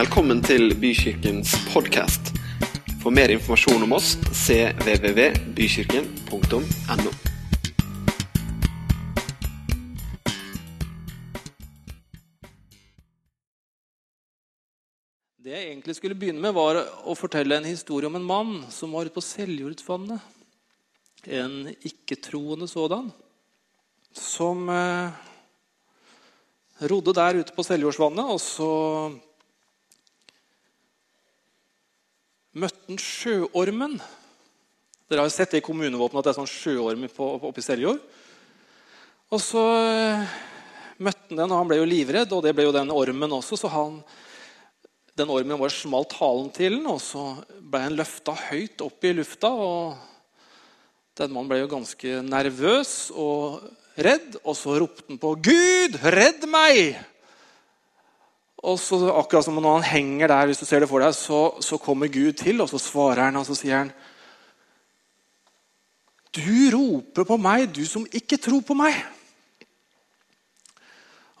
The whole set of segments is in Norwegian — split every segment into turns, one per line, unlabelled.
Velkommen til Bykirkens podkast. For mer informasjon om oss cvvvbykirken.no.
Det jeg egentlig skulle begynne med, var å fortelle en historie om en mann som var ute på Seljordsvannet. En ikke-troende sådan. Som eh, rodde der ute på Seljordsvannet, og så møtte han sjøormen. Dere har jo sett det i kommunevåpenet at det er sånn sjøorm oppe i Seljord. Og så eh, møtte han den, og han ble jo livredd, og det ble jo den ormen også. så han den ormen bare smalt halen til den, og så ble han løfta høyt opp i lufta. og Den mannen ble jo ganske nervøs og redd, og så ropte han på 'Gud, redd meg!' Og så akkurat som når han henger der, hvis du ser det for deg, så, så kommer Gud til, og så svarer han, og så sier han Du roper på meg, du som ikke tror på meg.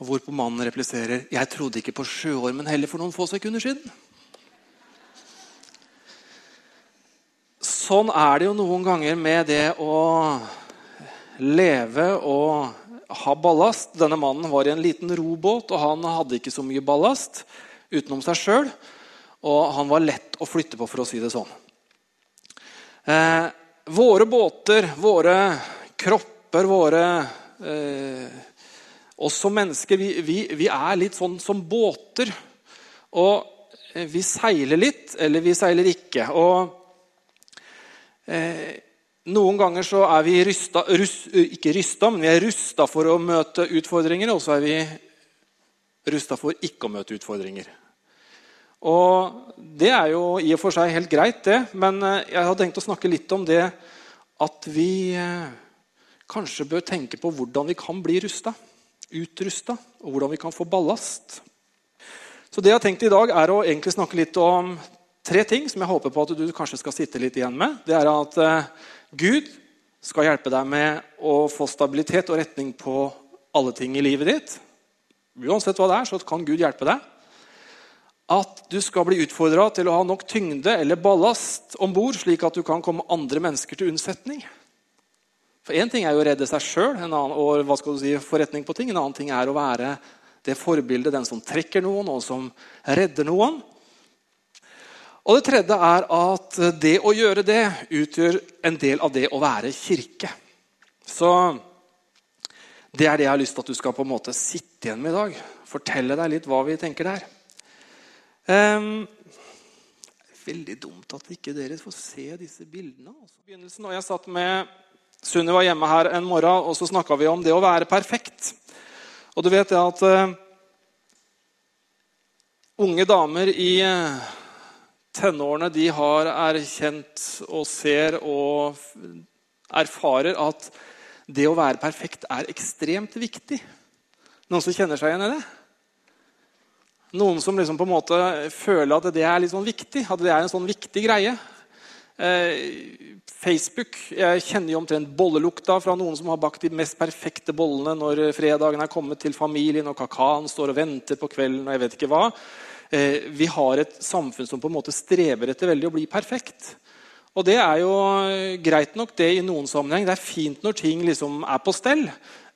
Og Hvorpå mannen repliserer jeg trodde ikke på sjøormen heller for noen få sekunder siden. Sånn er det jo noen ganger med det å leve og ha ballast. Denne mannen var i en liten robåt, og han hadde ikke så mye ballast utenom seg sjøl. Og han var lett å flytte på, for å si det sånn. Eh, våre båter, våre kropper, våre eh, oss som mennesker vi, vi, vi, er litt sånn som båter. Og eh, vi seiler litt, eller vi seiler ikke. Og eh, Noen ganger så er vi rysta, rust, ikke rysta, men vi er rusta for å møte utfordringer, og så er vi rusta for ikke å møte utfordringer. Og Det er jo i og for seg helt greit, det, men eh, jeg har tenkt å snakke litt om det at vi kanskje bør tenke på hvordan vi kan bli rusta utrusta, og hvordan vi kan få ballast. Så det jeg har tenkt i dag, er å egentlig snakke litt om tre ting som jeg håper på at du kanskje skal sitte litt igjen med. Det er at eh, Gud skal hjelpe deg med å få stabilitet og retning på alle ting i livet ditt. Uansett hva det er, så kan Gud hjelpe deg. At du skal bli utfordra til å ha nok tyngde eller ballast om bord, slik at du kan komme andre mennesker til unnsetning. For Én ting er jo å redde seg sjøl og hva skal du si, forretning på ting. En annen ting er å være det forbildet, den som trekker noen, og som redder noen. Og Det tredje er at det å gjøre det utgjør en del av det å være kirke. Så det er det jeg har lyst til at du skal på en måte sitte igjen med i dag. Fortelle deg litt hva vi tenker der. Um, veldig dumt at ikke dere får se disse bildene. Altså. Begynnelsen, og Jeg satt med Sunniva hjemme her en morgen, og så snakka vi om det å være perfekt. Og du vet det at uh, unge damer i uh, tenårene de har erkjent og ser og erfarer at det å være perfekt er ekstremt viktig. Noen som kjenner seg igjen i det? Noen som liksom på en måte føler at det er litt sånn viktig, at det er en sånn viktig greie. Eh, Facebook Jeg kjenner jo omtrent bollelukta fra noen som har bakt de mest perfekte bollene når fredagen er kommet til familien og kakaoen står og venter på kvelden. og jeg vet ikke hva. Eh, vi har et samfunn som på en måte strever etter veldig å bli perfekt. Og det er jo greit nok det i noen sammenheng. Det er fint når ting liksom er på stell.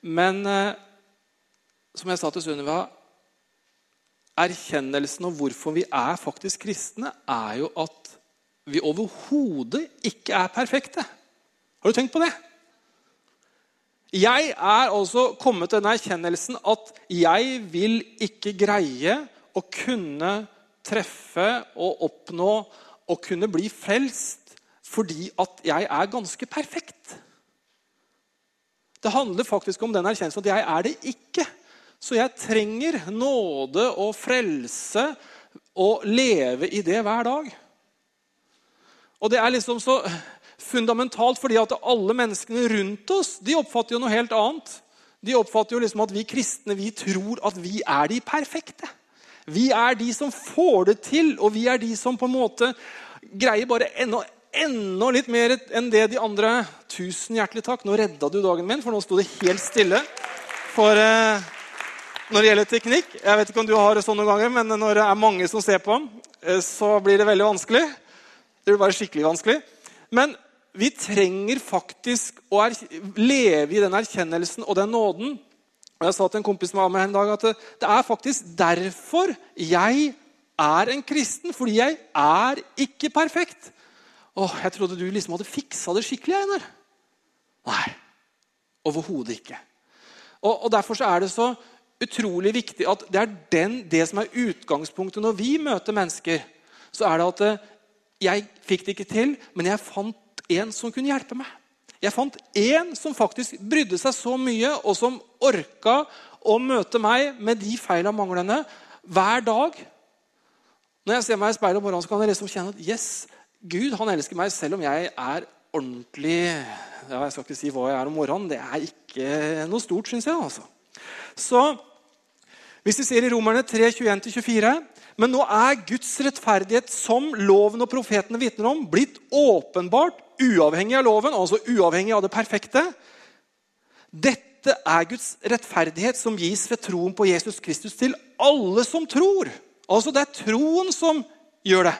Men eh, som jeg sa til Sunniva Erkjennelsen av hvorfor vi er faktisk kristne, er jo at vi overhodet ikke er perfekte. Har du tenkt på det? Jeg er altså kommet til den erkjennelsen at jeg vil ikke greie å kunne treffe og oppnå og kunne bli frelst fordi at jeg er ganske perfekt. Det handler faktisk om den erkjennelsen at jeg er det ikke. Så jeg trenger nåde og frelse og leve i det hver dag. Og det er liksom så fundamentalt fordi at alle menneskene rundt oss de oppfatter jo noe helt annet. De oppfatter jo liksom at vi kristne vi tror at vi er de perfekte. Vi er de som får det til, og vi er de som på en måte greier bare enda, enda litt mer enn det de andre. Tusen hjertelig takk. Nå redda du dagen min, for nå sto det helt stille. For eh, når det gjelder teknikk. Jeg vet ikke om du har det sånn noen ganger, men når det er mange som ser på, eh, så blir det veldig vanskelig. Det blir bare skikkelig vanskelig. Men vi trenger faktisk å leve i den erkjennelsen og den nåden. Og Jeg sa til en kompis som var med en dag, at det, det er faktisk derfor jeg er en kristen. Fordi jeg er ikke perfekt. Åh, Jeg trodde du liksom hadde fiksa det skikkelig. Einar. Nei, overhodet ikke. Og, og Derfor så er det så utrolig viktig at det er den, det som er utgangspunktet når vi møter mennesker. Så er det at eh, jeg fikk det ikke til, men jeg fant en som kunne hjelpe meg. Jeg fant en som faktisk brydde seg så mye, og som orka å møte meg med de feila og manglene hver dag. Når jeg ser meg i speilet om morgenen, så kan jeg liksom kjenne at yes, Gud han elsker meg selv om jeg er ordentlig ja, Jeg skal ikke si hva jeg er om morgenen. Det er ikke noe stort, syns jeg. altså. Så hvis vi ser i Romerne 3, 21-24 Men nå er Guds rettferdighet, som loven og profetene vitner om, blitt åpenbart uavhengig av loven, altså uavhengig av det perfekte. Dette er Guds rettferdighet som gis ved troen på Jesus Kristus til alle som tror. Altså det er troen som gjør det.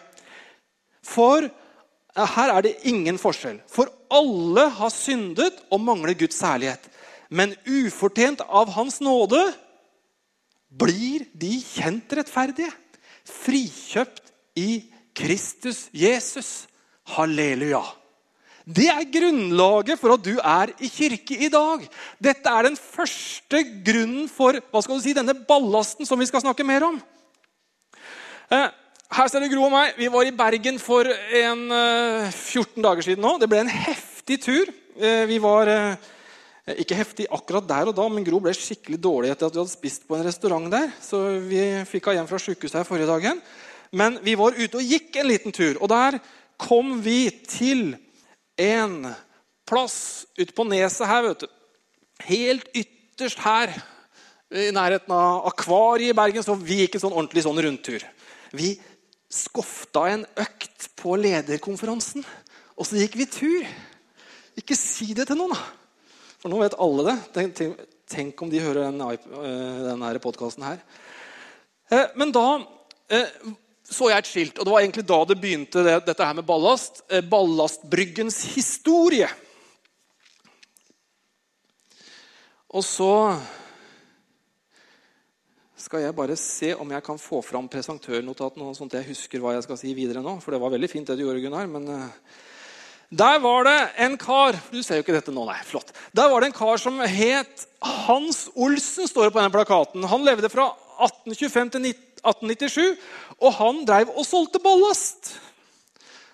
For her er det ingen forskjell. For alle har syndet og mangler Guds særlighet. Men ufortjent av Hans nåde blir de kjent rettferdige. Frikjøpt i Kristus Jesus. Halleluja. Det er grunnlaget for at du er i kirke i dag. Dette er den første grunnen for hva skal du si, denne ballasten som vi skal snakke mer om. Eh, her ser du Gro og meg. Vi var i Bergen for en 14 eh, dager siden nå. Det ble en heftig tur. Eh, vi var ikke heftig akkurat der og da, men Gro ble skikkelig dårlig etter at vi hadde spist på en restaurant der. Så vi fikk henne hjem fra sykehuset her forrige dagen. Men vi var ute og gikk en liten tur. Og der kom vi til en plass ute på neset her, vet du. Helt ytterst her, i nærheten av Akvariet i Bergen, så vi gikk en sånn ordentlig sånn rundtur. Vi skofta en økt på lederkonferansen, og så gikk vi tur. Ikke si det til noen, da. For nå vet alle det. Tenk, tenk om de hører denne, eh, denne podkasten her. Eh, men da eh, så jeg et skilt, og det var egentlig da det begynte, det, dette her med ballast. Ballastbryggens historie. Og så skal jeg bare se om jeg kan få fram presentørnotatene, sånn at jeg husker hva jeg skal si videre nå. For det var veldig fint, det du gjorde, Gunnar. men... Der var det en kar Du ser jo ikke dette nå, nei. Flott. Der var det en kar som het Hans Olsen, står det på denne plakaten. Han levde fra 1825 til 1897, og han drev og solgte ballast.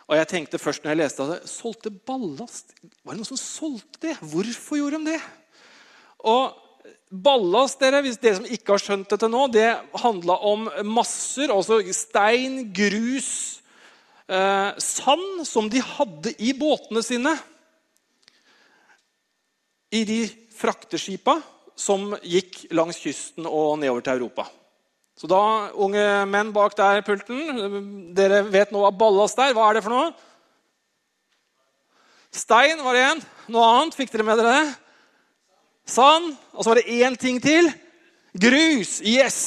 Og jeg tenkte først når jeg leste det, solgte ballast? Var det noen som solgte det? Hvorfor gjorde de det? Og Ballast, dere, hvis dere som ikke har skjønt det til nå, det handla om masser, altså stein, grus, eh, sand som de hadde i båtene sine. I de frakteskipa som gikk langs kysten og nedover til Europa. Så da, unge menn bak der pulten, dere vet nå hva ballast er. Hva er det for noe? Stein var det én. Noe annet? Fikk dere med dere det? Sand. Og så var det én ting til. Grus. Yes.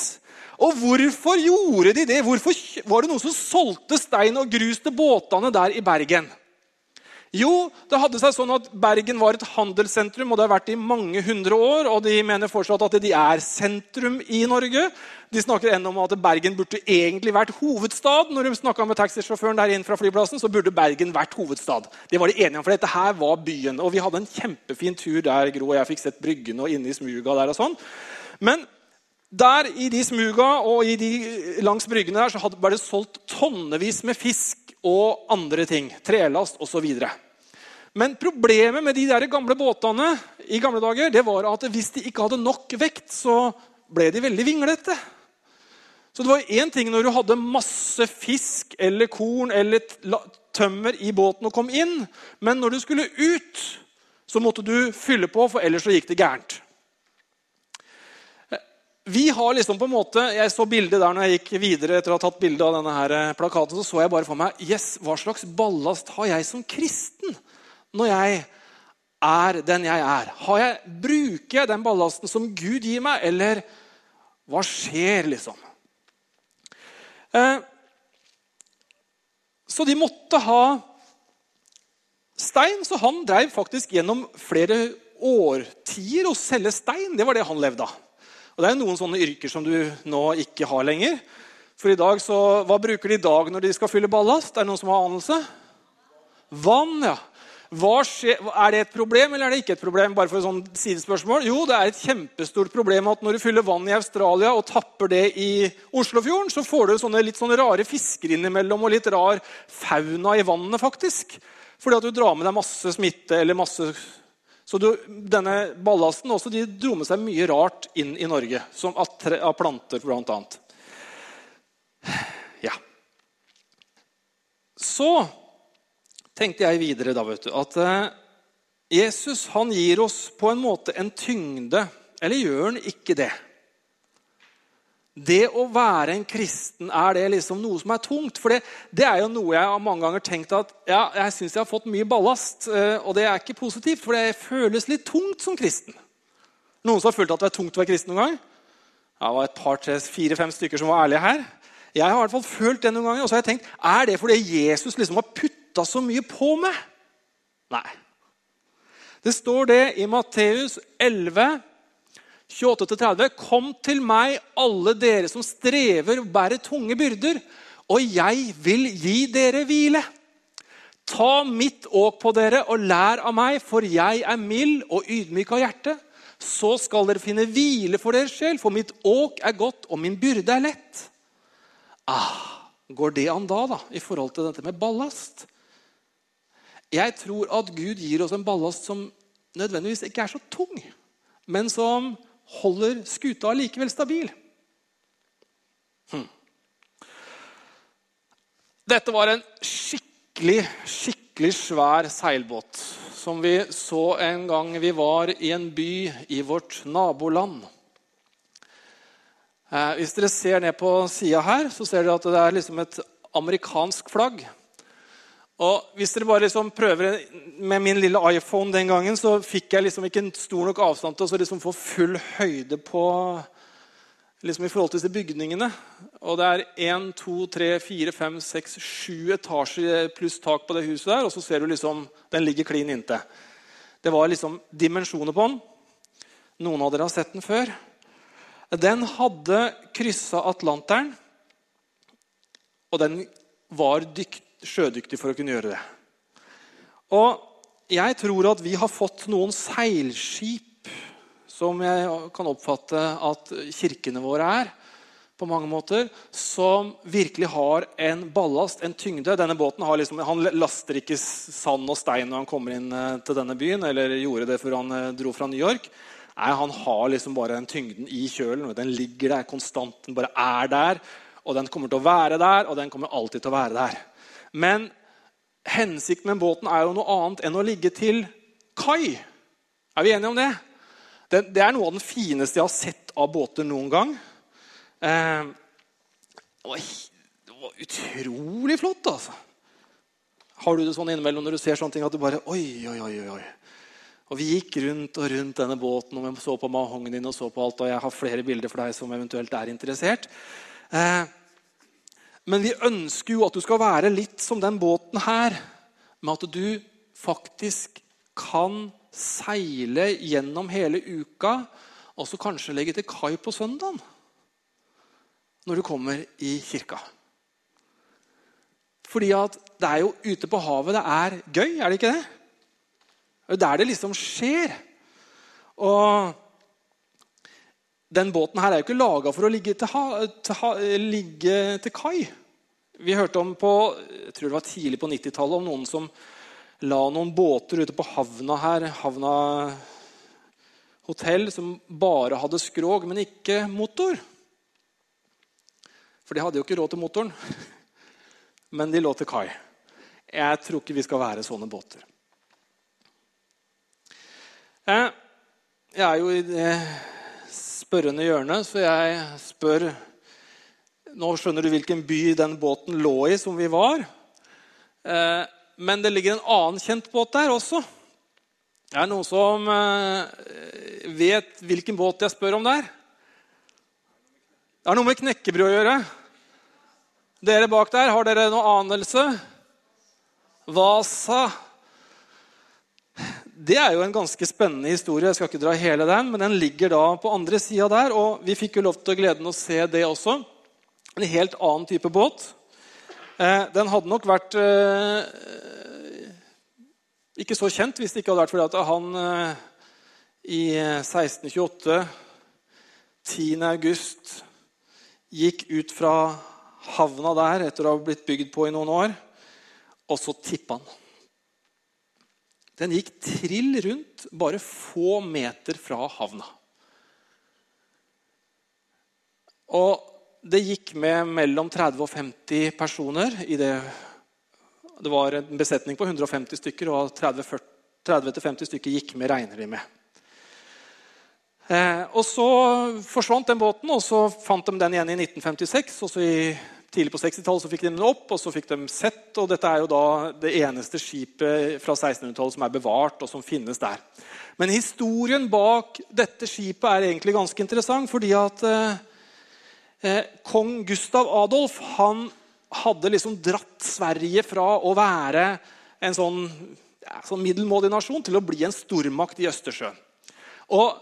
Og hvorfor gjorde de det? Hvorfor var det noen som solgte stein og grus til båtene der i Bergen? Jo, det hadde seg sånn at Bergen var et handelssentrum, og det har vært i mange hundre år. Og de mener fortsatt at de er sentrum i Norge. De snakker ennå om at Bergen burde egentlig vært hovedstad. Når de snakka med taxisjåføren der inn fra flyplassen, så burde Bergen vært hovedstad. Det var de enige om, for dette her var byen. Og vi hadde en kjempefin tur der, Gro og jeg fikk sett bryggene og inne i smuga der og sånn. Men der i de smuga og de langs bryggene der, så var det solgt tonnevis med fisk og andre ting. Trelast osv. Men problemet med de der gamle båtene i gamle dager, det var at hvis de ikke hadde nok vekt, så ble de veldig vinglete. Så det var én ting når du hadde masse fisk eller korn eller tømmer i båten og kom inn, men når du skulle ut, så måtte du fylle på, for ellers så gikk det gærent vi har liksom på en måte, Jeg så bildet der når jeg gikk videre etter å ha tatt bilde av denne her eh, plakaten. Så så jeg bare for meg yes, hva slags ballast har jeg som kristen når jeg er den jeg er? Jeg, bruker jeg den ballasten som Gud gir meg, eller Hva skjer, liksom? Eh, så de måtte ha stein, så han drev faktisk gjennom flere årtier å selge stein. Det var det han levde av. Og Det er noen sånne yrker som du nå ikke har lenger. For i dag, så, Hva bruker de i dag når de skal fylle ballast? Er det noen som har anelse? Vann, ja. Er det et problem eller er det ikke et problem? Bare for et sånn sidespørsmål. Jo, det er et kjempestort problem at når du fyller vann i Australia og tapper det i Oslofjorden, så får du sånne litt sånne rare fisker innimellom og litt rar fauna i vannet. faktisk. Fordi at du drar med deg masse smitte eller masse så du, denne ballasten også, de dro med seg mye rart inn i Norge, som av, av planter bl.a. Ja. Så tenkte jeg videre da, vet du, at eh, Jesus han gir oss på en måte en tyngde. Eller gjør han ikke det? Det å være en kristen, er det liksom noe som er tungt? For det, det er jo noe jeg har mange ganger tenkt at ja, jeg syns jeg har fått mye ballast. Eh, og det er ikke positivt, for det føles litt tungt som kristen. Noen som har følt at det er tungt å være kristen noen gang? Det var et par, tre, fire-fem stykker som var ærlige her. Jeg har i hvert fall følt det noen ganger. Og så har jeg tenkt er det fordi Jesus liksom har putta så mye på meg? Nei. Det står det i Matteus 11, 28-30.: Kom til meg, alle dere som strever og bærer tunge byrder, og jeg vil gi dere hvile. Ta mitt åk på dere og lær av meg, for jeg er mild og ydmyk av hjerte. Så skal dere finne hvile for deres sjel, for mitt åk er godt, og min byrde er lett. Ah, går det an da, da, i forhold til dette med ballast? Jeg tror at Gud gir oss en ballast som nødvendigvis ikke er så tung, men som holder skuta likevel stabil. Hm. Dette var en skikkelig, skikkelig svær seilbåt som vi så en gang vi var i en by i vårt naboland. Eh, hvis dere ser ned på sida her, så ser dere at det er liksom et amerikansk flagg. Og hvis dere bare liksom prøver Med min lille iPhone den gangen så fikk jeg liksom ikke stor nok avstand til å liksom få full høyde på liksom i forhold til disse bygningene. Og det er 1, 2, 3, 4, 5, 6, 7 etasjer pluss tak på det huset der. Og så ser du liksom Den ligger klin inntil. Det var liksom dimensjoner på den. Noen av dere har sett den før. Den hadde kryssa Atlanteren, og den var dyktig sjødyktig for å kunne gjøre det. Og jeg tror at vi har fått noen seilskip som jeg kan oppfatte at kirkene våre er, på mange måter, som virkelig har en ballast, en tyngde. Denne båten liksom, han laster ikke sand og stein når han kommer inn eh, til denne byen, eller gjorde det før han eh, dro fra New York. Nei, Han har liksom bare den tyngden i kjølen. Den ligger der konstant. Den bare er der. Og den kommer til å være der, og den kommer alltid til å være der. Men hensikten med båten er jo noe annet enn å ligge til kai. Er vi enige om det? Det, det er noe av den fineste jeg har sett av båter noen gang. Eh, det, var, det, var, utrolig flott, altså. Har du det sånn innimellom når du ser sånne ting at du bare Oi, oi, oi. oi. Og Vi gikk rundt og rundt denne båten og vi så på mahognen og så på alt. Og jeg har flere bilder for deg som eventuelt er interessert. Eh, men vi ønsker jo at du skal være litt som den båten her, med at du faktisk kan seile gjennom hele uka, og så kanskje legge til kai på søndagen når du kommer i kirka. Fordi at det er jo ute på havet det er gøy, er det ikke det? Det er der det liksom skjer. Og den båten her er jo ikke laga for å ligge til, ha, til, ha, ligge til kai. Vi hørte om på jeg tror det var tidlig på 90-tallet om noen som la noen båter ute på havna her, havna hotell, som bare hadde skrog, men ikke motor. For de hadde jo ikke råd til motoren. Men de lå til kai. Jeg tror ikke vi skal være sånne båter. Jeg er jo i det spørrende hjørne, så jeg spør Nå skjønner du hvilken by den båten lå i, som vi var. Eh, men det ligger en annen kjent båt der også. Er det noen som eh, vet hvilken båt jeg spør om der? Det har noe med knekkebrød å gjøre. Dere bak der, har dere noe anelse? Vasa. Det er jo en ganske spennende historie. Jeg skal ikke dra hele den, men den ligger da på andre sida der. Og vi fikk jo lov til å glede oss å se det også. En helt annen type båt. Eh, den hadde nok vært eh, ikke så kjent hvis det ikke hadde vært fordi at han eh, i 1628, 10. august, gikk ut fra havna der etter å ha blitt bygd på i noen år, og så tippa han. Den gikk trill rundt bare få meter fra havna. Og det gikk med mellom 30 og 50 personer det Det var en besetning på 150 stykker, og 30-50 stykker gikk med, regner de med. Eh, og Så forsvant den båten, og så fant de den igjen i 1956. og så i Tidlig på 60-tallet fikk de den opp, og så fikk de sett. og Dette er jo da det eneste skipet fra 1600-tallet som er bevart, og som finnes der. Men historien bak dette skipet er egentlig ganske interessant. fordi at eh, eh, kong Gustav Adolf han hadde liksom dratt Sverige fra å være en sånn, ja, sånn middelmådig nasjon til å bli en stormakt i Østersjøen. Og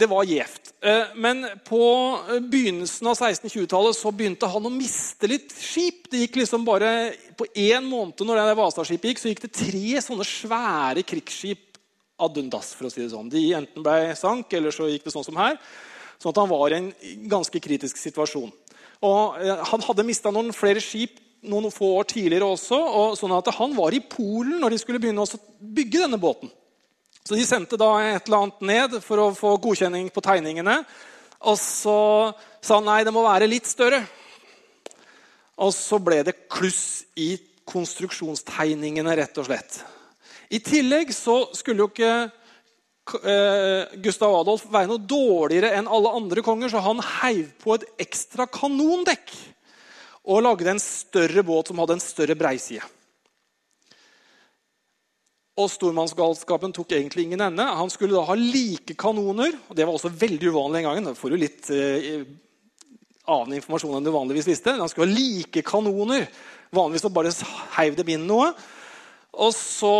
det var gjevt. Eh, men på begynnelsen av 1620-tallet så begynte han å miste litt skip. Det gikk liksom bare På én måned når det Vasa-skipet gikk, så gikk det tre sånne svære krigsskip ad undas. for å si det sånn. De enten ble sank, eller så gikk det sånn som her. Sånn at han var i en ganske kritisk situasjon. Og eh, Han hadde mista noen flere skip noen få år tidligere også. og sånn at Han var i Polen når de skulle begynne å bygge denne båten. Så de sendte da et eller annet ned for å få godkjenning på tegningene. Og så sa han nei, det må være litt større. Og så ble det kluss i konstruksjonstegningene, rett og slett. I tillegg så skulle jo ikke eh, Gustav Adolf være noe dårligere enn alle andre konger, så han heiv på et ekstra kanondekk og lagde en større båt som hadde en større breiside. Og stormannsgalskapen tok egentlig ingen ende. Han skulle da ha like kanoner. og Det var også veldig uvanlig en gang. Da får du litt eh, annen informasjon enn du vanligvis visste. Han skulle ha like kanoner. Vanligvis så bare heiv dem inn noe. Og Så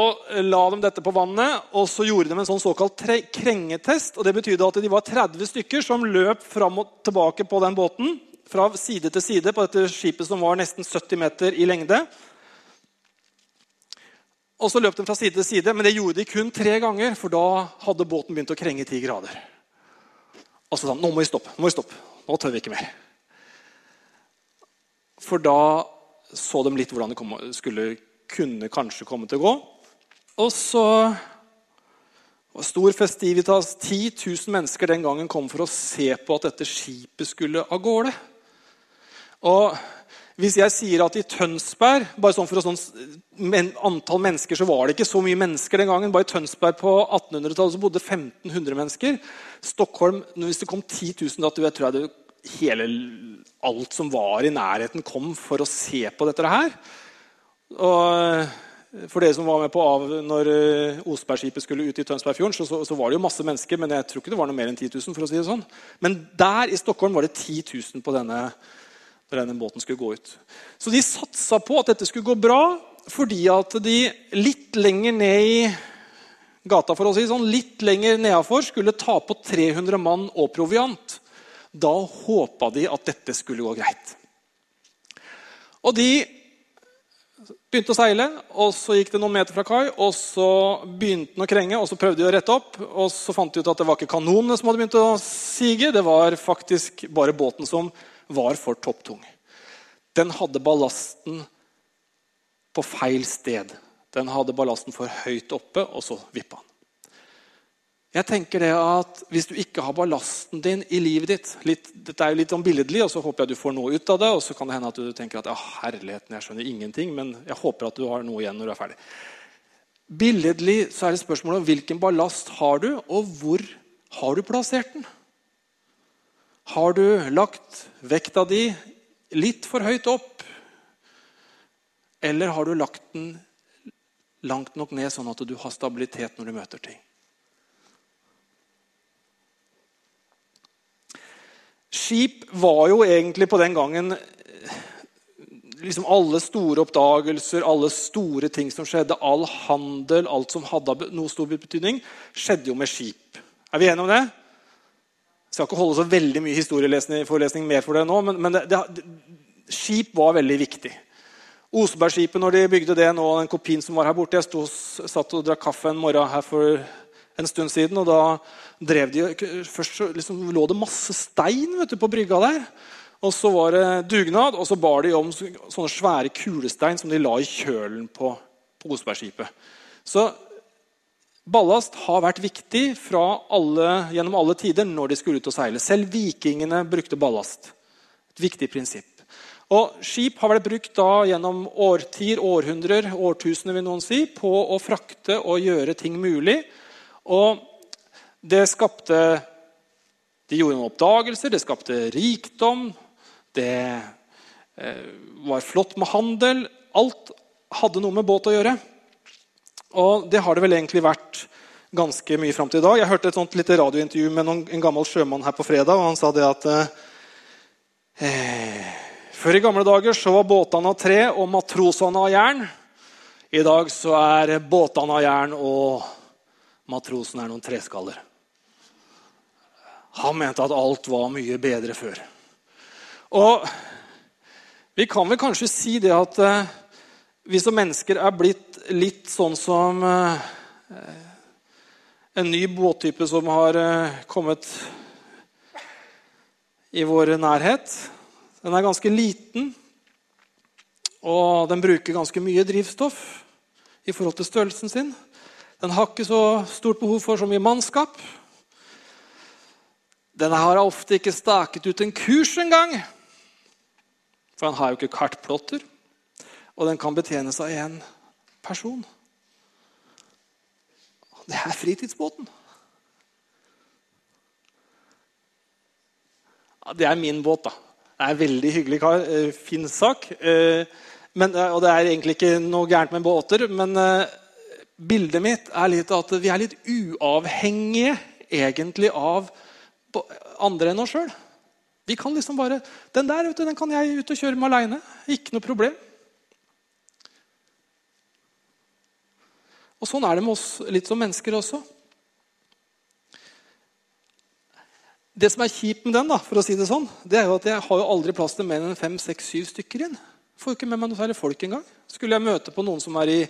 la de dette på vannet og så gjorde de en sånn såkalt krengetest. og Det betydde at de var 30 stykker som løp fram og tilbake på den båten. Fra side til side på dette skipet som var nesten 70 meter i lengde. Og så løp de fra side til side, men det gjorde de kun tre ganger, for da hadde båten begynt å krenge ti grader. Og så sa han nå må vi stoppe. Nå må vi stoppe. Nå tør vi ikke mer. For da så de litt hvordan det skulle kunne kanskje komme til å gå. Og så var stor festivitas. 10 000 mennesker den gangen kom for å se på at dette skipet skulle av gårde. Og hvis jeg sier at i Tønsberg bare sånn for sånn, men, antall mennesker, så var det ikke så mye mennesker den gangen. Bare i Tønsberg på 1800-tallet så bodde 1500 mennesker. Stockholm, hvis det kom 10 000, da tror jeg det, hele, alt som var i nærheten, kom for å se på dette her. Og for dere som var med på av når eh, Osbergskipet skulle ut i Tønsbergfjorden, så, så, så, var det jo masse mennesker, men jeg tror ikke det var noe mer enn 10 000. for å si det sånn. Men der i Stockholm var det 10 000 på denne når denne båten skulle gå ut. Så de satsa på at dette skulle gå bra, fordi at de litt lenger ned i gata for å si sånn, litt lenger nedafor skulle ta på 300 mann og proviant. Da håpa de at dette skulle gå greit. Og de begynte å seile, og så gikk det noen meter fra kai. og Så begynte den å krenge, og så prøvde de å rette opp. og Så fant de ut at det var ikke kanonene som hadde begynt å sige, det var faktisk bare båten som var for topptung. Den hadde ballasten på feil sted. Den hadde ballasten for høyt oppe, og så vippa den. Jeg tenker det at Hvis du ikke har ballasten din i livet ditt litt, Dette er jo litt billedlig, og så håper jeg du får noe ut av det. Og så kan det hende at du tenker at ja, herligheten, jeg skjønner ingenting, men jeg håper at du har noe igjen når du er ferdig. Billedlig så er det spørsmålet om hvilken ballast har du, og hvor har du plassert den? Har du lagt vekta di litt for høyt opp? Eller har du lagt den langt nok ned, sånn at du har stabilitet når du møter ting? Skip var jo egentlig på den gangen liksom alle store oppdagelser, alle store ting som skjedde, all handel, alt som hadde noe stor betydning, skjedde jo med skip. Er vi enige om det? Jeg skal ikke holde så veldig mye historieforelesning mer for det nå, men, men det, det, skip var veldig viktig. Osebergskipet, når de bygde det nå, den kopien som var her borte Jeg stod, satt og drakk kaffe en morgen her for en stund siden. og da drev de, Først liksom, lå det masse stein vet du, på brygga der. Og så var det dugnad, og så bar de om sånne svære kulestein som de la i kjølen på, på Osebergskipet. Så ballast har vært viktig alle, gjennom alle tider når de skulle ut og seile. Selv vikingene brukte ballast. Et viktig prinsipp. Og Skip har vært brukt da gjennom årtier, århundrer, årtusener vil noen si, på å frakte og gjøre ting mulig. Og det skapte De gjorde noen oppdagelser, det skapte rikdom. Det eh, var flott med handel. Alt hadde noe med båt å gjøre. Og det har det vel egentlig vært ganske mye fram til i dag. Jeg hørte et sånt lite radiointervju med noen, en gammel sjømann her på fredag. og Han sa det at eh, før i gamle dager så var båtene av tre og matrosene av jern. I dag så er båtene av jern og matrosen er noen treskaller. Han mente at alt var mye bedre før. Og vi kan vel kanskje si det at eh, vi som mennesker er blitt litt sånn som eh, en ny båttype som har eh, kommet i vår nærhet. Den er ganske liten, og den bruker ganske mye drivstoff i forhold til størrelsen sin. Den har ikke så stort behov for så mye mannskap. Den har ofte ikke staket ut en kurs engang. For han har jo ikke kartplotter. Og den kan betjenes av én person. Det er fritidsbåten. Det er min båt, da. Det er en veldig hyggelig kar. Eh, fin sak. Eh, men, eh, og det er egentlig ikke noe gærent med båter, men bildet mitt er litt at vi er litt uavhengige egentlig av andre enn oss sjøl. Vi kan liksom bare, Den der vet du, den kan jeg ut og kjøre med aleine. Ikke noe problem. Og Sånn er det med oss litt som mennesker også. Det som er kjipt med den, da, for å si det sånn, det er jo at jeg har jo aldri plass til mer enn fem, seks, syv stykker inn. Får jo ikke med meg noe særlig folk engang. Skulle jeg møte på noen som er i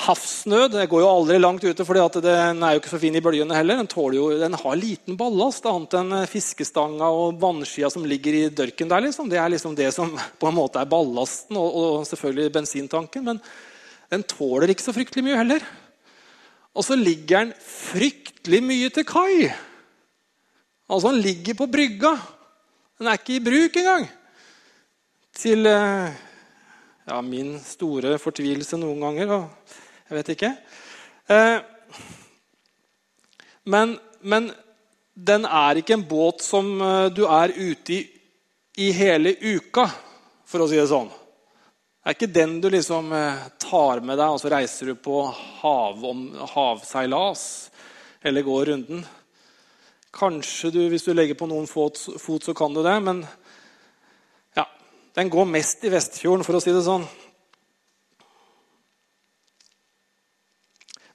Havsnød Jeg går jo aldri langt ute, for den er jo ikke så fin i bølgene heller. Den, jo, den har liten ballast, annet enn fiskestanga og vannskia som ligger i dørken der. Liksom. Det er liksom det som på en måte er ballasten, og, og selvfølgelig bensintanken. Men den tåler ikke så fryktelig mye heller. Og så ligger den fryktelig mye til kai. Altså, den ligger på brygga. Den er ikke i bruk engang. Til eh, ja, min store fortvilelse noen ganger. og Jeg vet ikke. Eh, men, men, den er ikke en båt som eh, du er ute i i hele uka, for å si det sånn. Det er ikke den du liksom tar med deg og så reiser du på hav, havseilas eller går runden. Kanskje du, hvis du legger på noen fot, fot, så kan du det, men ja, den går mest i Vestfjorden, for å si det sånn.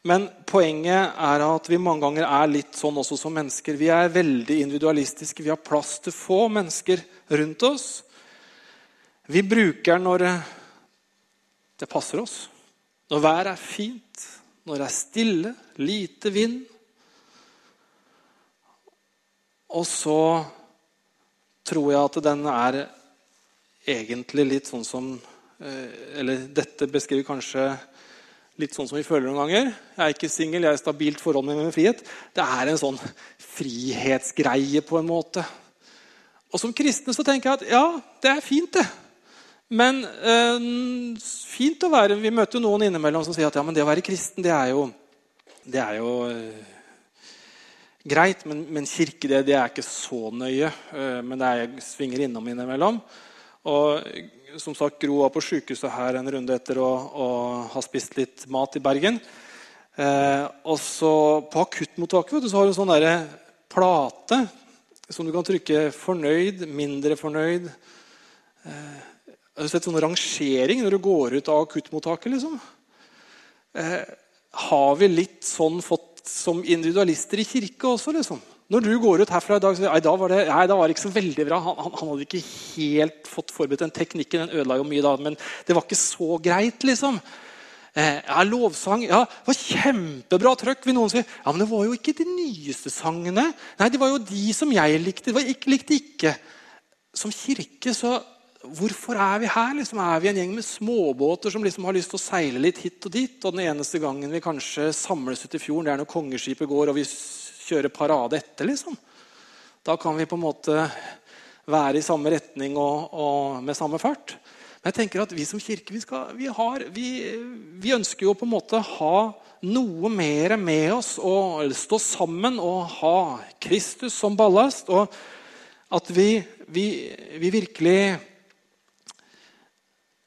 Men poenget er at vi mange ganger er litt sånn også som mennesker. Vi er veldig individualistiske. Vi har plass til få mennesker rundt oss. Vi bruker når det passer oss. Når været er fint, når det er stille, lite vind. Og så tror jeg at den er egentlig litt sånn som eh, Eller dette beskriver kanskje litt sånn som vi føler noen ganger. Jeg er ikke singel, jeg er i stabilt forhold med min frihet. Det er en sånn frihetsgreie på en måte. Og Som kristne så tenker jeg at ja, det er fint, det. Men eh, fint å være Vi møter jo noen innimellom som sier at ja, men det å være kristen, det er jo, det er jo eh, greit. Men, men kirke, det, det, er ikke så nøye. Eh, men det er, jeg svinger innom innimellom. Og som sagt, Gro var på sykehuset her en runde etter å, å ha spist litt mat i Bergen. Eh, og så På akuttmottaket så har du en sånn der plate som du kan trykke 'fornøyd', 'mindre fornøyd'. Eh, har du sett sånn rangering når du går ut av akuttmottaket? liksom? Eh, har vi litt sånn fått som individualister i kirke også? liksom? Når du går ut herfra i dag, så nei, da var det, nei, da var det ikke så veldig bra. Han, han, han hadde ikke helt fått forberedt den teknikken. Den ødela jo mye da, men det var ikke så greit. liksom. Eh, ja, lovsang ja, det var kjempebra trøkk. vil noen si. Ja, Men det var jo ikke de nyeste sangene. Nei, det var jo de som jeg likte. Det var ikke, likte ikke. Som kirke så Hvorfor er vi her? Liksom, er vi en gjeng med småbåter som liksom har lyst til å seile litt hit og dit? Og den eneste gangen vi kanskje samles ute i fjorden, det er når kongeskipet går og vi kjører parade etter. liksom. Da kan vi på en måte være i samme retning og, og med samme fart. Men jeg tenker at vi som kirke vi, skal, vi, har, vi, vi ønsker jo på en måte ha noe mer med oss og stå sammen og ha Kristus som ballast. Og at vi, vi virkelig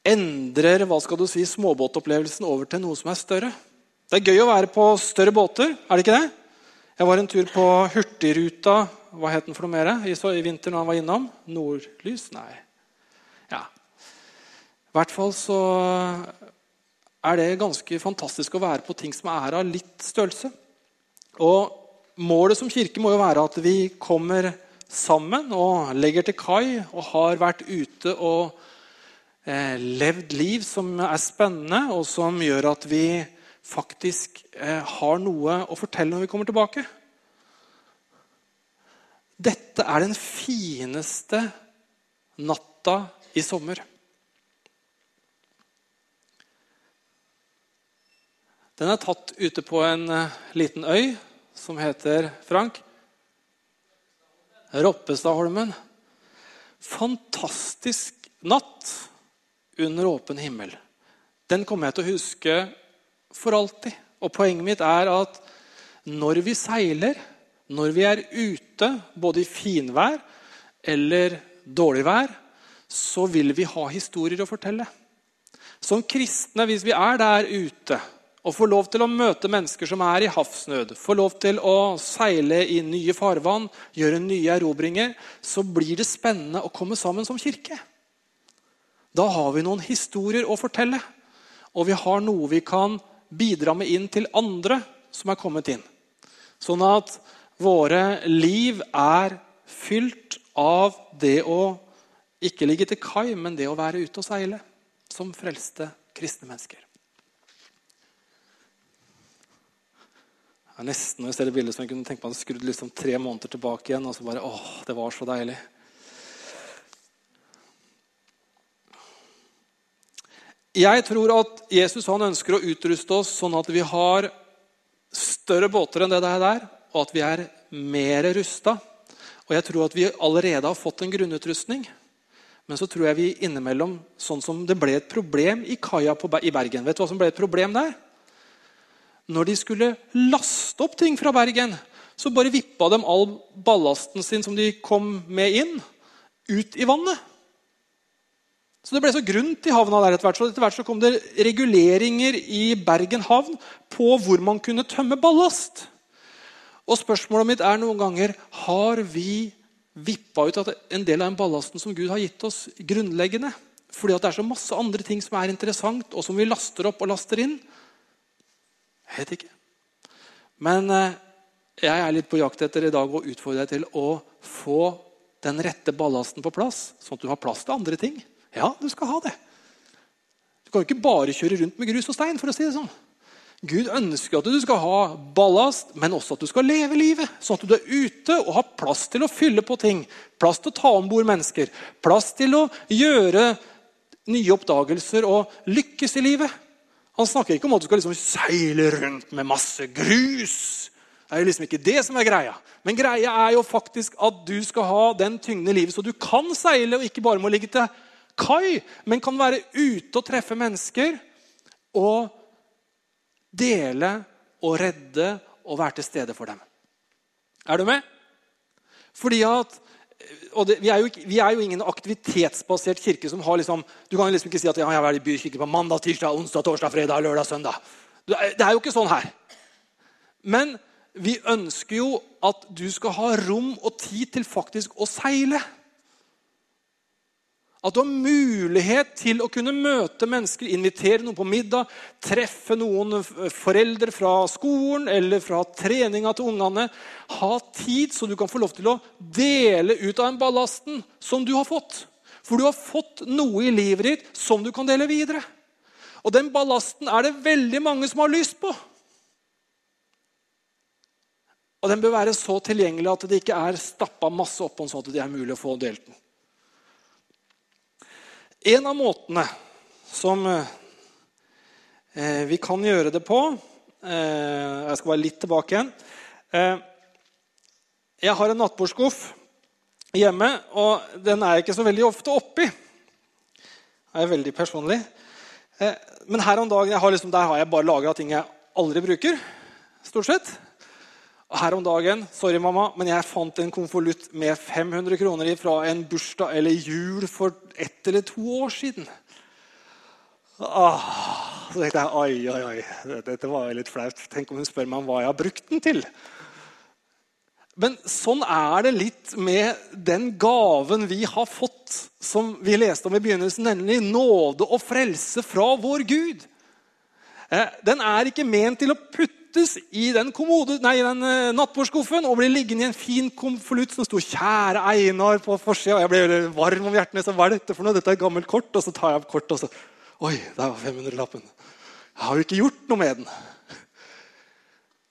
endrer hva skal du si, småbåtopplevelsen over til noe som er større. Det er gøy å være på større båter, er det ikke det? Jeg var en tur på Hurtigruta hva het den for noe mer i, i vinter når han var innom? Nordlys? Nei. Ja. I hvert fall så er det ganske fantastisk å være på ting som er av litt størrelse. Og Målet som kirke må jo være at vi kommer sammen og legger til kai og har vært ute og levd liv som er spennende, og som gjør at vi faktisk eh, har noe å fortelle når vi kommer tilbake. Dette er den fineste natta i sommer. Den er tatt ute på en uh, liten øy som heter Frank Roppestadholmen. Fantastisk natt under åpen himmel. Den kommer jeg til å huske for alltid. Og Poenget mitt er at når vi seiler, når vi er ute, både i finvær eller dårlig vær, så vil vi ha historier å fortelle. Som kristne, hvis vi er der ute og får lov til å møte mennesker som er i havsnød, får lov til å seile i nye farvann, gjøre nye erobringer, så blir det spennende å komme sammen som kirke. Da har vi noen historier å fortelle, og vi har noe vi kan bidra med inn til andre som er kommet inn. Sånn at våre liv er fylt av det å ikke ligge til kai, men det å være ute og seile som frelste kristne mennesker. Det er nesten når jeg ser det bildet som jeg kunne tenke meg å skrudd liksom tre måneder tilbake igjen. og så bare, åh, det var så deilig. Jeg tror at Jesus ønsker å utruste oss sånn at vi har større båter enn det er der, og at vi er mer rusta. Og jeg tror at vi allerede har fått en grunnutrustning. Men så tror jeg vi innimellom, sånn som det ble et problem i kaia i Bergen Vet du hva som ble et problem der? når de skulle laste opp ting fra Bergen, så bare vippa de all ballasten sin som de kom med inn, ut i vannet. Så Det ble så grunt i havna der etter hvert. Så etter hvert så kom det reguleringer i Bergen havn på hvor man kunne tømme ballast. Og Spørsmålet mitt er noen ganger har vi vippa ut en del av den ballasten som Gud har gitt oss, grunnleggende. Fordi det er så masse andre ting som er interessant, og som vi laster opp og laster inn. Jeg vet ikke. Men eh, jeg er litt på jakt etter i dag å utfordre deg til å få den rette ballasten på plass, sånn at du har plass til andre ting. Ja, du skal ha det. Du kan jo ikke bare kjøre rundt med grus og stein. for å si det sånn. Gud ønsker at du skal ha ballast, men også at du skal leve livet. Sånn at du er ute og har plass til å fylle på ting. Plass til å ta om bord mennesker. Plass til å gjøre nye oppdagelser og lykkes i livet. Han snakker ikke om at du skal liksom seile rundt med masse grus. Det er jo liksom ikke det som er greia. Men greia er jo faktisk at du skal ha den tyngden i livet, så du kan seile og ikke bare må ligge til kai, men kan være ute og treffe mennesker og dele og redde og være til stede for dem. Er du med? Fordi at det, vi, er jo, vi, er jo, ingen aktivitetsbasert kirke som har liksom Du kan liksom ikke si at ja, jeg er i bykirke på mandag, tirsdag, onsdag, torsdag, fredag, lørdag, søndag. Det er jo ikke sånn her. Men vi ønsker jo at du skal ha rom og tid til faktisk å seile. At du har mulighet til å kunne møte mennesker, invitere noen på middag, treffe noen foreldre fra skolen eller fra treninga til ungene. Ha tid så du kan få lov til å dele ut av den ballasten som du har fått. For du har fått noe i livet ditt som du kan dele videre. Og den ballasten er det veldig mange som har lyst på. Og den bør være så tilgjengelig at det ikke er stappa masse oppå sånn at det er mulig å få delt den. En av måtene som eh, vi kan gjøre det på eh, Jeg skal være litt tilbake igjen. Eh, jeg har en nattbordskuff hjemme, og den er jeg ikke så veldig ofte oppi. Det er veldig personlig. Men her om dagen har liksom, der har jeg bare lagra ting jeg aldri bruker. stort sett. Her om dagen sorry mamma, men jeg fant en konvolutt med 500 kroner i fra en bursdag eller jul for ett eller to år siden. Ah, så tenkte jeg oi, oi, oi, dette var litt flaut. Tenk om hun spør meg om hva jeg har brukt den til. Men sånn er det litt med den gaven vi har fått, som vi leste om i begynnelsen, nemlig nåde og frelse fra vår Gud. Eh, den er ikke ment til å putte puttes i den, kommode, nei, den uh, nattbordskuffen og blir liggende i en fin konvolutt som sto 'Kjære Einar' på forsida. Jeg ble varm om hjertet. Så, hva er dette for noe? Dette er et gammelt kort. Og så tar jeg opp kortet, og så Oi, der var 500-lappen. Jeg har jo ikke gjort noe med den.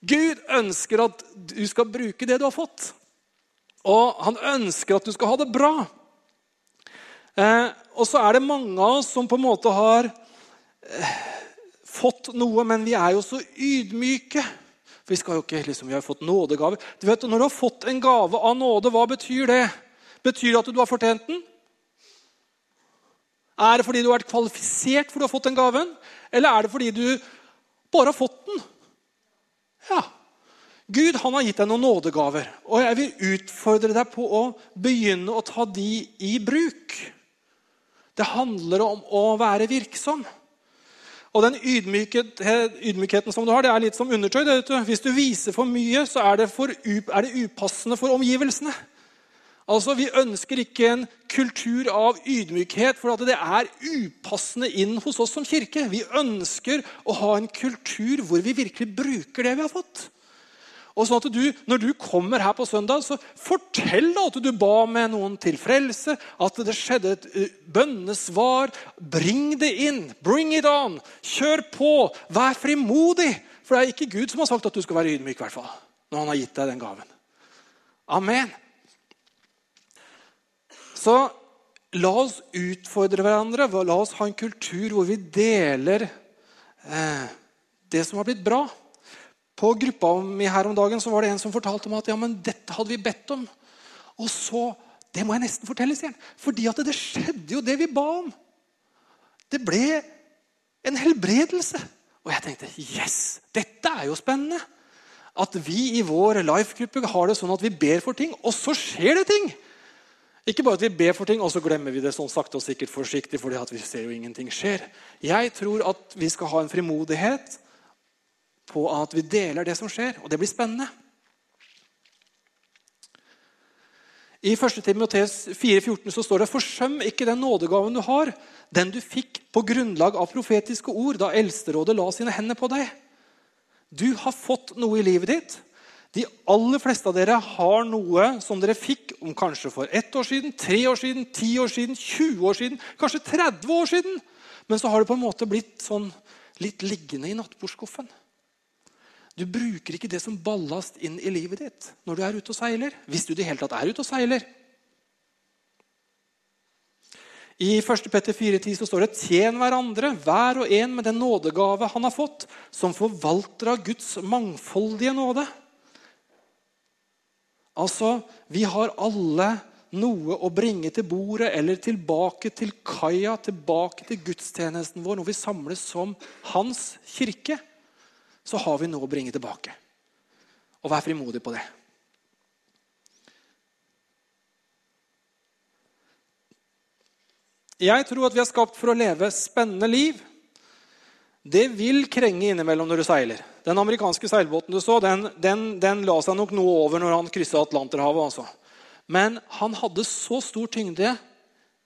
Gud ønsker at du skal bruke det du har fått. Og han ønsker at du skal ha det bra. Eh, og så er det mange av oss som på en måte har eh, fått noe, men vi er jo så ydmyke. For vi, skal jo ikke, liksom, vi har fått nådegave. Du vet, Når du har fått en gave av nåde, hva betyr det? Betyr det at du har fortjent den? Er det fordi du har vært kvalifisert for du har fått den gaven? Eller er det fordi du bare har fått den? Ja. Gud han har gitt deg noen nådegaver, og jeg vil utfordre deg på å begynne å ta de i bruk. Det handler om å være virksom. Og den ydmykheten som du har, det er litt som undertøy. Det, Hvis du viser for mye, så er det, for, er det upassende for omgivelsene. Altså, Vi ønsker ikke en kultur av ydmykhet, for det er upassende inn hos oss som kirke. Vi ønsker å ha en kultur hvor vi virkelig bruker det vi har fått. Og sånn at du, Når du kommer her på søndag, så fortell da at du ba med noen til frelse. At det skjedde et uh, bønnesvar. Bring det inn. Bring it on. Kjør på. Vær frimodig. For det er ikke Gud som har sagt at du skal være ydmyk, hvert fall, når han har gitt deg den gaven. Amen. Så la oss utfordre hverandre. La oss ha en kultur hvor vi deler eh, det som har blitt bra. På gruppa mi her om dagen så var det en som fortalte meg at ja, men dette hadde vi bedt om. Og så Det må jeg nesten fortelle, sier han. Fordi at det skjedde jo det vi ba om. Det ble en helbredelse. Og jeg tenkte yes, dette er jo spennende. At vi i vår life-gruppe har det sånn at vi ber for ting, og så skjer det ting. Ikke bare at vi ber for ting, og så glemmer vi det sånn sakte og sikkert forsiktig. fordi vi ser jo ingenting skjer. Jeg tror at vi skal ha en frimodighet på at vi deler det som skjer. Og det blir spennende. I 1. Timoteus 4,14 så står det forsøm ikke den nådegaven du har, den du fikk på grunnlag av profetiske ord da Eldsterådet la sine hender på deg. Du har fått noe i livet ditt. De aller fleste av dere har noe som dere fikk om kanskje for ett år siden, tre år siden, ti år siden, 20 år siden, kanskje 30 år siden. Men så har det på en måte blitt sånn litt liggende i nattbordskuffen. Du bruker ikke det som ballast inn i livet ditt når du er ute og seiler. Hvis du i det hele tatt er ute og seiler. I 1. Petter 4,10 så står det Tjen hverandre, hver og en med den nådegave han har fått, som forvalter av Guds mangfoldige nåde. Altså, vi har alle noe å bringe til bordet eller tilbake til kaia, tilbake til gudstjenesten vår når vi samles som hans kirke så har vi noe å bringe tilbake. Og vær frimodig på det. Jeg tror at vi er skapt for å leve spennende liv. det vil krenge innimellom når du seiler. Den amerikanske seilbåten du så, den, den, den la seg nok noe over når han kryssa Atlanterhavet. Altså. Men han hadde så stor tyngde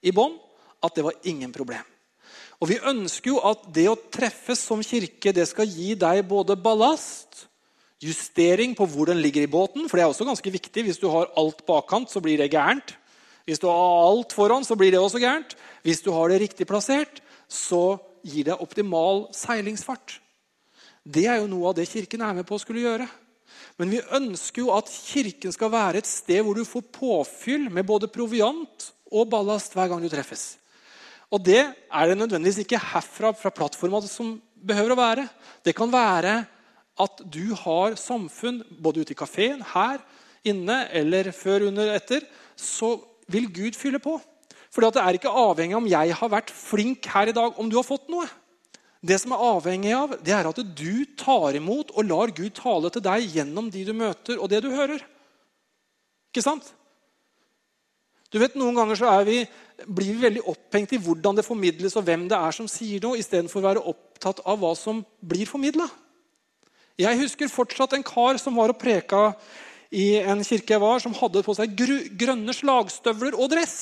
i bånn at det var ingen problem. Og Vi ønsker jo at det å treffes som kirke det skal gi deg både ballast, justering på hvor den ligger i båten, for det er også ganske viktig. Hvis du har alt bakkant, så blir det gærent. Hvis du har alt foran, så blir det også gærent. Hvis du har det riktig plassert, så gir det optimal seilingsfart. Det er jo noe av det Kirken er med på å skulle gjøre. Men vi ønsker jo at Kirken skal være et sted hvor du får påfyll med både proviant og ballast hver gang du treffes. Og det er det nødvendigvis ikke herfra fra plattforma som behøver å være. Det kan være at du har samfunn både ute i kafeen, her inne eller før, under, etter. Så vil Gud fylle på. Fordi det er ikke avhengig av om jeg har vært flink her i dag, om du har fått noe. Det som er avhengig av, det er at du tar imot og lar Gud tale til deg gjennom de du møter, og det du hører. Ikke sant? Du vet, Noen ganger så vi, blir vi veldig opphengt i hvordan det formidles, og hvem det er som sier noe, istedenfor å være opptatt av hva som blir formidla. Jeg husker fortsatt en kar som var og preka i en kirke jeg var, som hadde på seg grønne slagstøvler og dress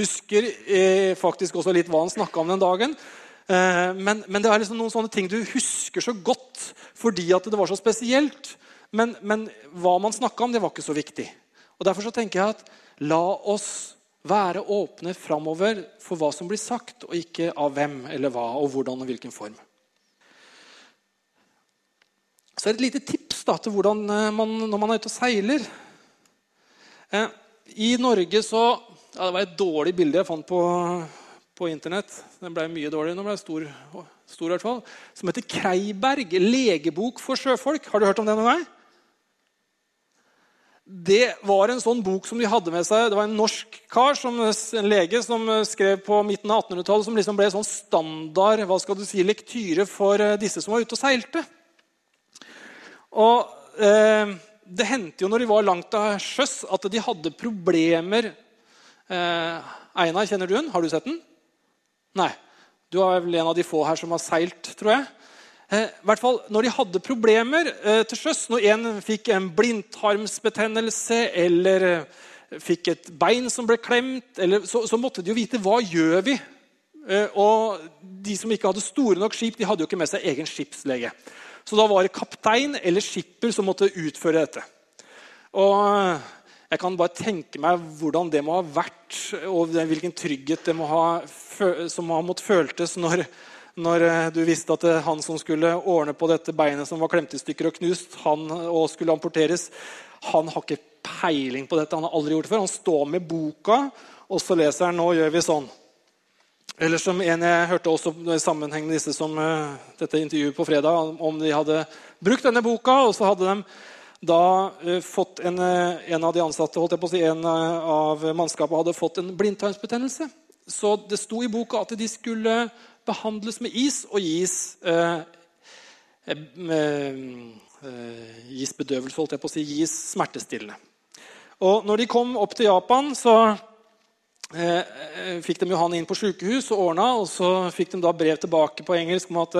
husker eh, faktisk også litt hva han snakka om den dagen. Eh, men, men, det er liksom noen sånne ting du husker så godt fordi at det var så spesielt. Men, men hva man snakka om, det var ikke så viktig. Og Derfor så tenker jeg at la oss være åpne framover for hva som blir sagt, og ikke av hvem eller hva og hvordan og hvilken form. Så er det et lite tips da, til hvordan eh, man, når man er ute og seiler. Eh, I Norge så ja, Det var et dårlig bilde jeg fant på, på Internett. Den ble mye dårligere. Nå ble stor, stor i hvert fall. Som heter Kreiberg legebok for sjøfolk. Har du hørt om det noen gang? Det var en sånn bok som de hadde med seg. Det var en norsk kar, som, en lege, som skrev på midten av 1800-tallet, som liksom ble sånn standard hva skal du si, lektyre for eh, disse som var ute og seilte. Og eh, Det hendte jo når de var langt av sjøs, at de hadde problemer Eh, Einar, kjenner du den? Har du sett den? Nei. Du er vel en av de få her som har seilt, tror jeg. Eh, hvert fall, Når de hadde problemer eh, til sjøs, når en fikk en blindtarmsbetennelse eller eh, fikk et bein som ble klemt, eller, så, så, måtte de jo vite hva gjør vi Og De som ikke hadde store nok skip, de hadde jo ikke med seg egen skipslege. Så da var det kaptein eller skipper som måtte utføre dette. Og jeg kan bare tenke meg hvordan det må ha vært, og hvilken trygghet det må ha, som har måttet føltes når, når eh, du visste at han som skulle ordne på dette beinet som var klemt i stykker og knust, han og skulle amporteres, han har ikke peiling på dette. Han har aldri gjort det før. Han står med boka, og så leser han 'Nå gjør vi sånn'. Eller som en jeg hørte også i sammenheng med disse som uh, dette intervjuet på fredag, om de hadde brukt denne boka, og så hadde de da eh, fått en, eh, en, av de ansatte, holdt jeg på å si, en eh, av mannskapet hadde fått en blindtarmsbetennelse. Så det sto i boka at de skulle behandles med is og gis eh, eh, gis bedøvelse, holdt jeg på å si, gis smertestillende. Og når de kom opp til Japan, så eh, fikk de jo han inn på sykehus og ordna. Og så fikk de da brev tilbake på engelsk om at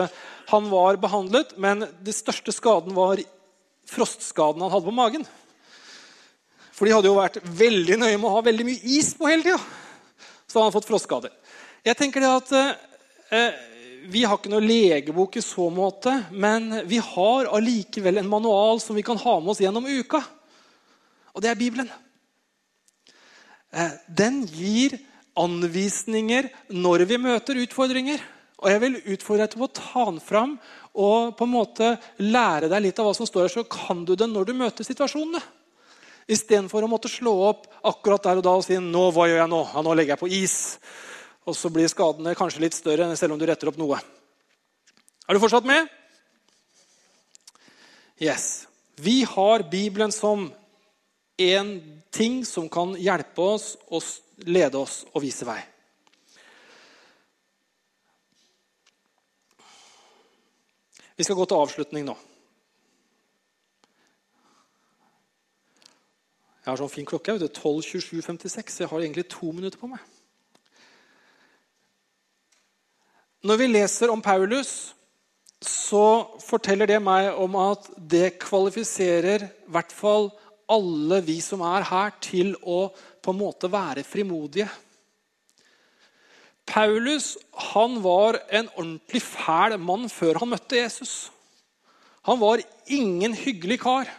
han var behandlet, men den største skaden var frostskaden han hadde på magen. For de hadde jo vært veldig nøye med å ha veldig mye is på hele tida. Så han hadde fått frostskader. Jeg tenker det at eh, Vi har ikke noe legebok i så måte, men vi har allikevel en manual som vi kan ha med oss gjennom uka. Og det er Bibelen. Eh, den gir anvisninger når vi møter utfordringer. Og jeg vil utfordre deg til å ta den fram og på en måte lære deg litt av hva som står her, så kan du det når du møter situasjonene. Istedenfor å måtte slå opp akkurat der og da og si nå, hva gjør jeg nå? Ja, nå legger jeg på is. Og så blir skadene kanskje litt større selv om du retter opp noe. Er du fortsatt med? Yes. Vi har Bibelen som en ting som kan hjelpe oss og lede oss og vise vei. Vi skal gå til avslutning nå. Jeg har sånn fin klokke. vet du, 12.27,56. Jeg har egentlig to minutter på meg. Når vi leser om Paulus, så forteller det meg om at det kvalifiserer i hvert fall alle vi som er her, til å på en måte være frimodige. Paulus han var en ordentlig fæl mann før han møtte Jesus. Han var ingen hyggelig kar.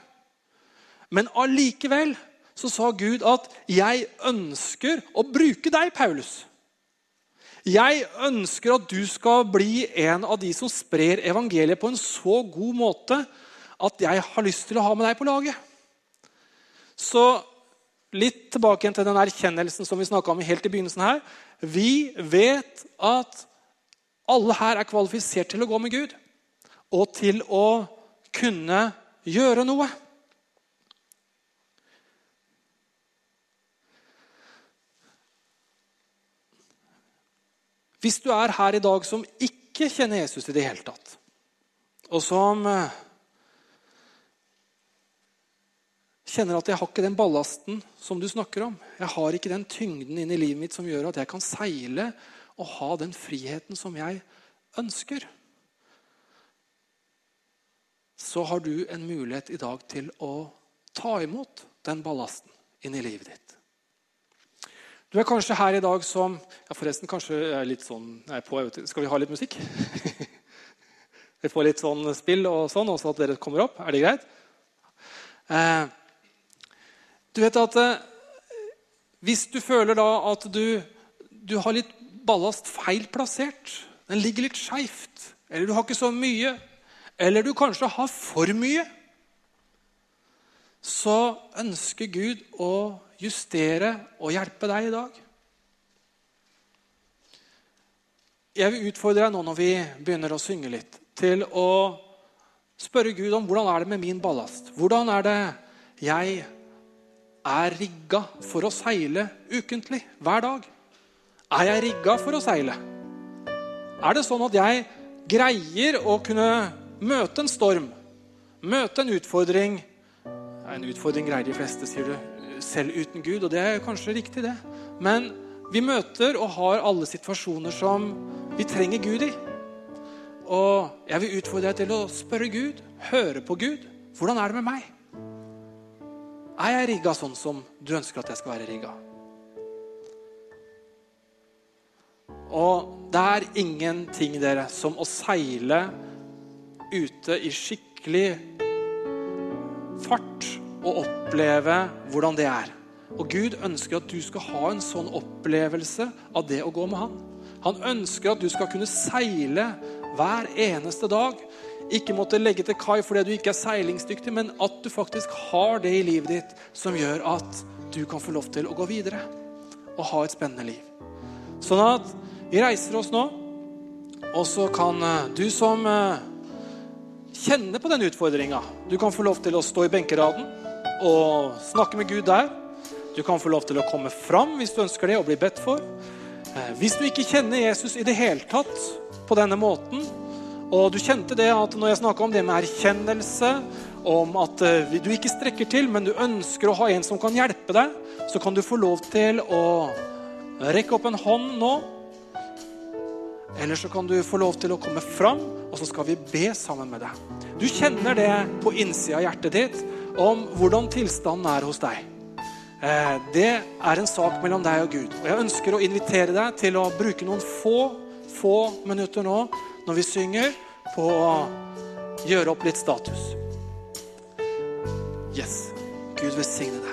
Men allikevel så sa Gud at 'jeg ønsker å bruke deg, Paulus'. Jeg ønsker at du skal bli en av de som sprer evangeliet på en så god måte at jeg har lyst til å ha med deg på laget. Så litt tilbake igjen til den erkjennelsen som vi snakka om helt i begynnelsen her. Vi vet at alle her er kvalifisert til å gå med Gud og til å kunne gjøre noe. Hvis du er her i dag som ikke kjenner Jesus i det hele tatt, og som eh, kjenner at jeg har ikke den ballasten som du snakker om. Jeg har ikke den tyngden inn i livet mitt som gjør at jeg kan seile og ha den friheten som jeg ønsker. Så har du en mulighet i dag til å ta imot den ballasten inn i livet ditt. Du er kanskje her i dag som ja Forresten, kanskje jeg er litt sånn jeg på, Skal vi ha litt musikk? vi får litt sånn spill og sånn, også at dere kommer opp. Er det greit? Eh, du vet at eh, Hvis du føler da at du, du har litt ballast feil plassert, den ligger litt skeivt, eller du har ikke så mye, eller du kanskje har for mye, så ønsker Gud å justere og hjelpe deg i dag. Jeg vil utfordre deg nå når vi begynner å synge litt, til å spørre Gud om hvordan er det med min ballast. Hvordan er det jeg er rigga for å seile ukentlig, hver dag? Er jeg rigga for å seile? Er det sånn at jeg greier å kunne møte en storm, møte en utfordring En utfordring greier de fleste, sier du selv uten Gud, og det er kanskje riktig, det. Men vi møter og har alle situasjoner som vi trenger Gud i. Og jeg vil utfordre deg til å spørre Gud, høre på Gud. Hvordan er det med meg? Er jeg rigga sånn som du ønsker at jeg skal være rigga? Og det er ingenting, dere, som å seile ute i skikkelig fart og oppleve hvordan det er. Og Gud ønsker at du skal ha en sånn opplevelse av det å gå med Han. Han ønsker at du skal kunne seile hver eneste dag. Ikke måtte legge til kai fordi du ikke er seilingsdyktig, men at du faktisk har det i livet ditt som gjør at du kan få lov til å gå videre og ha et spennende liv. Sånn at vi reiser oss nå, og så kan eh, du som eh, kjenner på den utfordringa, du kan få lov til å stå i benkeraden og snakke med Gud der. Du kan få lov til å komme fram hvis du ønsker det, og bli bedt for. Eh, hvis du ikke kjenner Jesus i det hele tatt på denne måten, og du kjente det at når jeg snakka om det med erkjennelse, om at eh, du ikke strekker til, men du ønsker å ha en som kan hjelpe deg, så kan du få lov til å rekke opp en hånd nå. Eller så kan du få lov til å komme fram, og så skal vi be sammen med deg. Du kjenner det på innsida av hjertet ditt om hvordan tilstanden er hos deg. Eh, det er en sak mellom deg og Gud. Og Jeg ønsker å invitere deg til å bruke noen få, få minutter nå når vi synger, på å gjøre opp litt status. Yes. Gud velsigne deg.